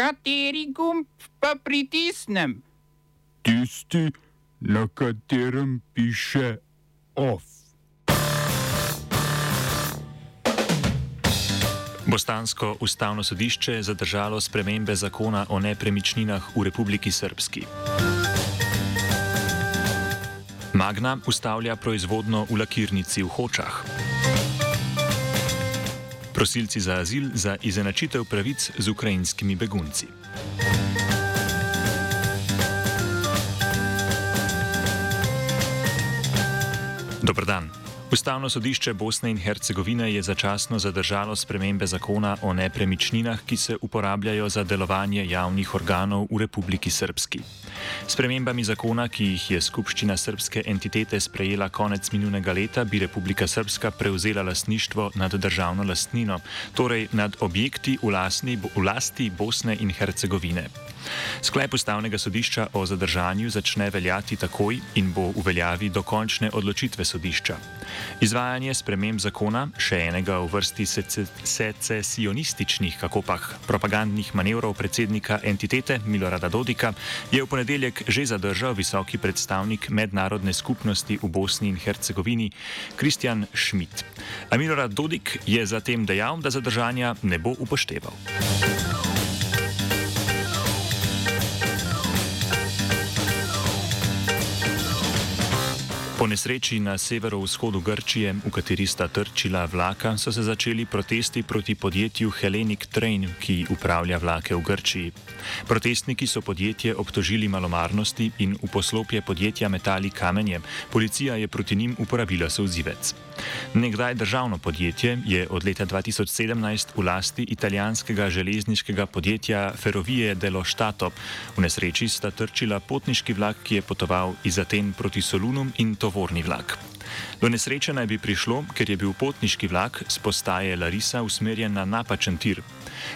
Kateri gumb pa pritisnem? Tisti, na katerem piše OF. Bostansko ustavno sodišče je zadržalo spremembe zakona o nepremičninah v Republiki Srpski. Magna ustavlja proizvodno v lakirnici v Hočah. Prosilci za azil za izenačitev pravic z ukrajinskimi begunci. Dobr dan. Ustavno sodišče Bosne in Hercegovine je začasno zadržalo spremembe zakona o nepremičninah, ki se uporabljajo za delovanje javnih organov v Republiki Srpski. Spremembami zakona, ki jih je Skupščina srpske entitete sprejela konec minulega leta, bi Republika Srpska prevzela lasništvo nad državno lastnino, torej nad objekti v, lasni, v lasti Bosne in Hercegovine. Sklep ustavnega sodišča o zadržanju začne veljati takoj in bo v veljavi do končne odločitve sodišča. Izvajanje sprememb zakona, še enega v vrsti secesionističnih, kako pa propagandnih manevrov predsednika entitete Milorada Dodika, je v ponedeljek že zadržal visoki predstavnik mednarodne skupnosti v Bosni in Hercegovini Kristjan Schmidt. A Milorad Dodik je zatem dejal, da zadržanja ne bo upošteval. Po nesreči na severovzhodu Grčije, v kateri sta trčila vlaka, so se začeli protesti proti podjetju Hellenic Train, ki upravlja vlake v Grčiji. Protestniki so podjetje obtožili malomarnosti in v poslopje podjetja metali kamenje, policija je proti njim uporabila sozivec. Nekdaj državno podjetje je od leta 2017 v lasti italijanskega železniškega podjetja Ferrovie dello Stato. V nesreči sta trčila potniški vlak, ki je potoval iz Aten proti Solunum in tovorni vlak. Do nesreče naj bi prišlo, ker je bil potniški vlak z postaje Larisa usmerjen na napačen tir.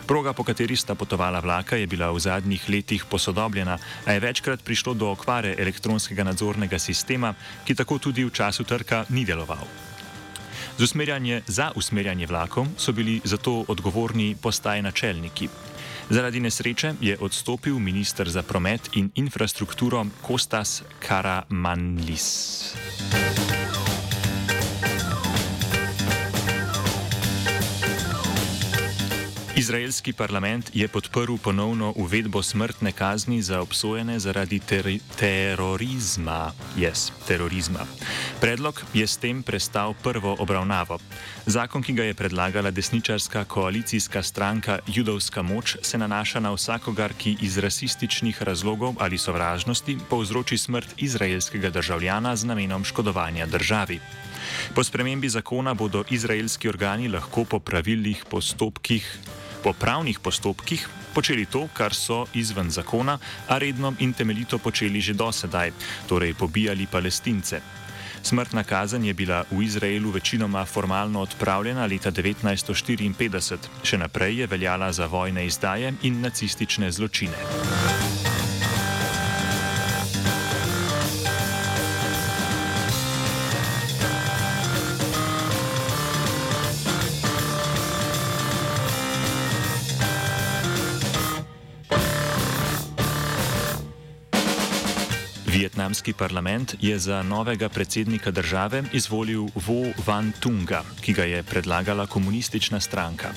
Proga, po kateri sta potovala vlaka, je bila v zadnjih letih posodobljena, a je večkrat prišlo do okvare elektronskega nadzornega sistema, ki tako tudi v času trka ni deloval. Za usmerjanje vlakov so bili zato odgovorni postaje načelniki. Zaradi nesreče je odstopil ministr za promet in infrastrukturo Kostas Karamanlis. Izraelski parlament je podprl ponovno uvedbo smrtne kazni za obsojene zaradi ter terorizma. Yes, terorizma. Predlog je s tem prestal prvo obravnavo. Zakon, ki ga je predlagala desničarska koalicijska stranka Judovska moč, se nanaša na vsakogar, ki iz rasističnih razlogov ali sovražnosti povzroči smrt izraelskega državljana z namenom škodovanja državi. Po spremembi zakona bodo izraelski organi lahko po pravilnih postopkih po pravnih postopkih počeli to, kar so izven zakona, a redno in temeljito počeli že dosedaj, torej pobijali palestince. Smrtna kazen je bila v Izraelu večinoma formalno odpravljena leta 1954, še naprej je veljala za vojne izdaje in nacistične zločine. Vietnamski parlament je za novega predsednika države izvolil Vo Van Tunga, ki ga je predlagala komunistična stranka.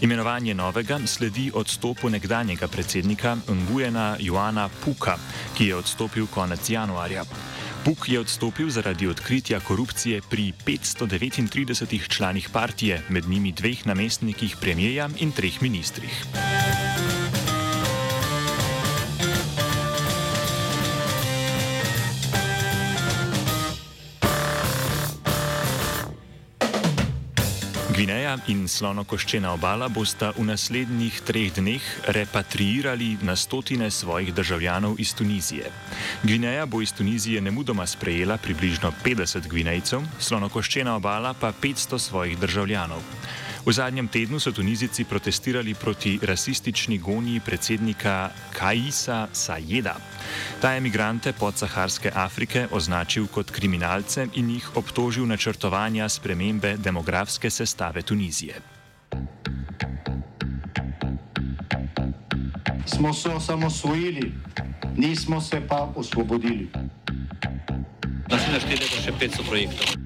Imenovanje novega sledi odstopu nekdanjega predsednika Nguyena Joana Puka, ki je odstopil konec januarja. Puk je odstopil zaradi odkritja korupcije pri 539 članih partije, med njimi dveh namestnikih premijeja in treh ministrih. Gvineja in slonokoščena obala bosta v naslednjih treh dneh repatriirali na stotine svojih državljanov iz Tunizije. Gvineja bo iz Tunizije nemudoma sprejela približno 50 gvinejcev, slonokoščena obala pa 500 svojih državljanov. V zadnjem tednu so Tunizici protestirali proti rasistični gonji predsednika Kaisa Sajeda. Ta je imigrante podsaharske Afrike označil kot kriminalce in jih obtožil načrtovanja spremembe demografske sestave Tunizije. smo se osamosvojili, nismo se pa osvobodili. Da si našteli še 500 projektov.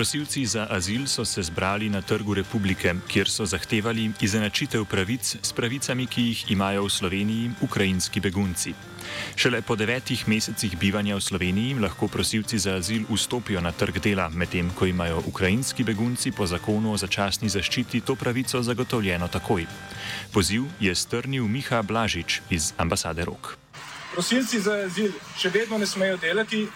Prosilci za azil so se zbrali na Trgu republike, kjer so zahtevali izenačitev pravic s pravicami, ki jih imajo v Sloveniji ukrajinski begunci. Šele po devetih mesecih bivanja v Sloveniji lahko prosilci za azil vstopijo na trg dela, medtem ko imajo ukrajinski begunci po zakonu o začasni zaščiti to pravico zagotovljeno takoj. Poziv je strnil Miha Blažič iz ambasade Rok. Prosilci za azil še vedno ne smejo delati,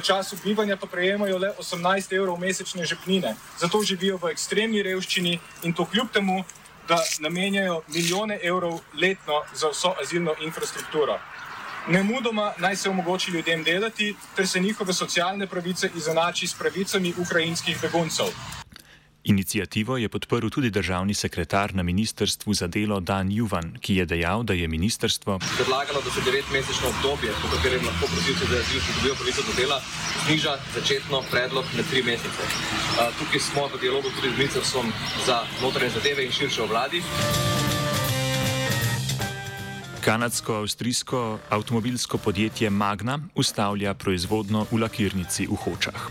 času bivanja pa prejemajo le 18 evrov mesečne žepnine. Zato živijo v ekstremni revščini in to kljub temu, da namenjajo milijone evrov letno za vso azilno infrastrukturo. Nemudoma naj se omogoči ljudem delati, ter se njihove socialne pravice izenači s pravicami ukrajinskih beguncev. Inicijativo je podprl tudi državni sekretar na ministrstvu za delo Dan Juvan, ki je dejal, da je ministrstvo predlagalo, da se devetmesečno obdobje, po katerem lahko prosilci za azil pridobijo pravico do dela, zniža začetno predlog na tri mesece. Tukaj smo v dialogu tudi z ministrstvom za notranje zadeve in širše vladi. Kanadsko-avstrijsko avtomobilsko podjetje Magna ustavlja proizvodno v lakirnici v Hočah.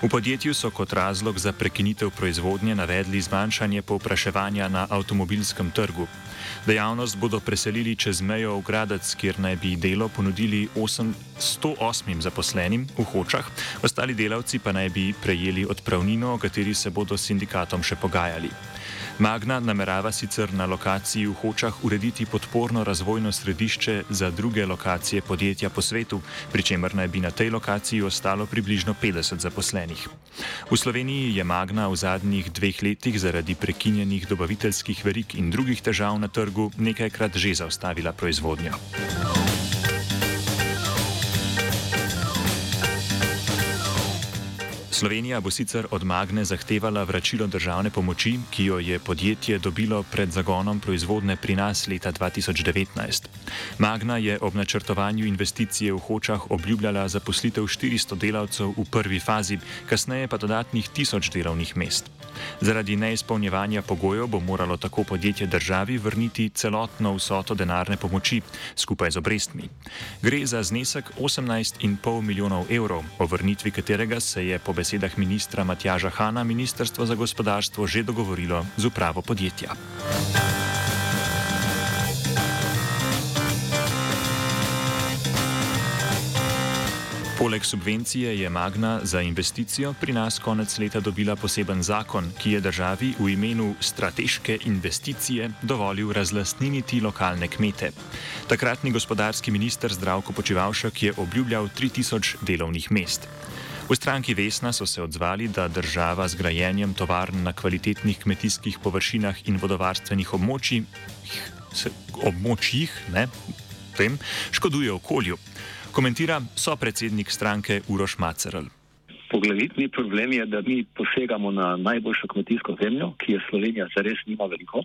V podjetju so kot razlog za prekinitev proizvodnje navedli zmanjšanje povpraševanja na avtomobilskem trgu. Dejavnost bodo preselili čez mejo v Gradec, kjer naj bi delo ponudili 8, 108 zaposlenim v Hočah, ostali delavci pa naj bi prejeli odpravnino, o kateri se bodo s sindikatom še pogajali. Magna namerava sicer na lokaciji v Hočah urediti podporno razvojno središče za druge lokacije podjetja po svetu, pri čemer naj bi na tej lokaciji ostalo približno 50 zaposlenih. V Sloveniji je Magna v zadnjih dveh letih zaradi prekinjenih dobaviteljskih verik in drugih težav na trgu nekajkrat že zaustavila proizvodnjo. Slovenija bo sicer od Magne zahtevala vračilo državne pomoči, ki jo je podjetje dobilo pred zagonom proizvodne pri nas leta 2019. Magna je ob načrtovanju investicije v Hočah obljubljala zaposlitev 400 delavcev v prvi fazi, kasneje pa dodatnih 1000 delovnih mest. Zaradi neizpolnjevanja pogojev bo moralo tako podjetje državi vrniti celotno vsoto denarne pomoči skupaj z obrestmi. Gre za znesek 18,5 milijonov evrov, o vrnitvi katerega se je po besedah ministra Matjaža Hana ministrstvo za gospodarstvo že dogovorilo z upravo podjetja. Poleg subvencije je Magna za investicijo pri nas konec leta dobila poseben zakon, ki je državi v imenu strateške investicije dovolil razlastniniti lokalne kmete. Takratni gospodarski minister Zdravko Počivalšek je obljubljal 3000 delovnih mest. V stranki Vesna so se odzvali, da država z grajenjem tovarn na kvalitetnih kmetijskih površinah in vodovarstvenih območjih, območjih ne, tem, škoduje okolju komentira so predsednik stranke Uroš Macerl. Poglavitni problem je, da mi posegamo na najboljšo kmetijsko zemljo, ki je Slovenija zares nima veliko.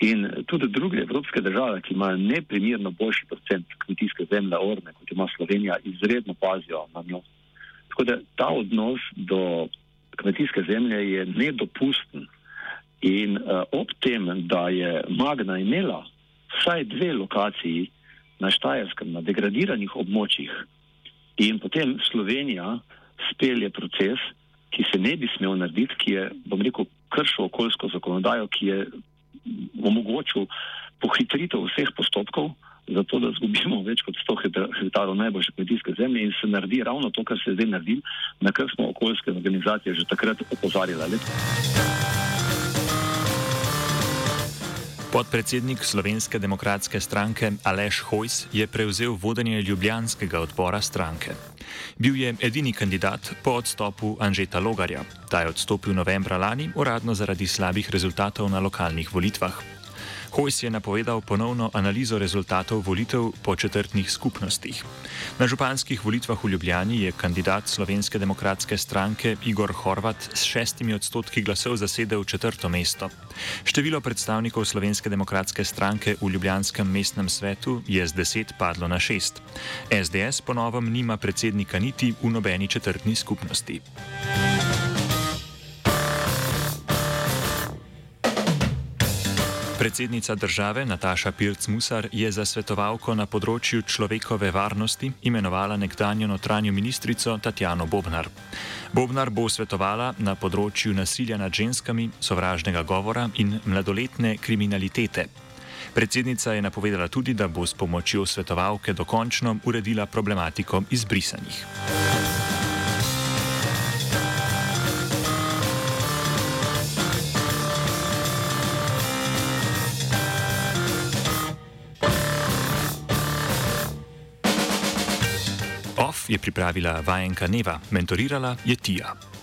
In tudi druge evropske države, ki imajo neprimerno boljši procent kmetijske zemlje, orne, kot ima Slovenija, izredno pazijo na njo. Tako da ta odnos do kmetijske zemlje je nedopusten. In uh, ob tem, da je Magna imela vsaj dve lokaciji, na Štajerskem, na degradiranih območjih, in potem Slovenija spelje proces, ki se ne bi smel narediti, ki je, bom rekel, kršil okoljsko zakonodajo, ki je omogočil pohitritev vseh postopkov, zato da zgubimo več kot 100 hektarov najboljše kmetijske zemlje in se naredi ravno to, kar se zdaj naredi, na kar smo okoljske organizacije že takrat opozarjali. Podpredsednik Slovenske demokratske stranke Aleš Hojs je prevzel vodenje ljubljanskega odbora stranke. Bil je edini kandidat po odstopu Anžeta Logarja. Ta je odstopil novembra lani, uradno zaradi slabih rezultatov na lokalnih volitvah. Hojs je napovedal ponovno analizo rezultatov volitev po četrtnih skupnostih. Na županskih volitvah v Ljubljani je kandidat Slovenske demokratske stranke Igor Horvat s šestimi odstotki glasov zasedel četrto mesto. Število predstavnikov Slovenske demokratske stranke v Ljubljanskem mestnem svetu je z deset padlo na šest. SDS ponovem nima predsednika niti v nobeni četrtni skupnosti. Predsednica države Nataša Pirc-Musar je za svetovalko na področju človekove varnosti imenovala nekdanjo notranjo ministrico Tatjano Bobnar. Bobnar bo svetovala na področju nasilja nad ženskami, sovražnega govora in mladoletne kriminalitete. Predsednica je napovedala tudi, da bo s pomočjo svetovalke dokončno uredila problematiko izbrisanih. Je pripravila vajenka Neva, mentorirala je Tija.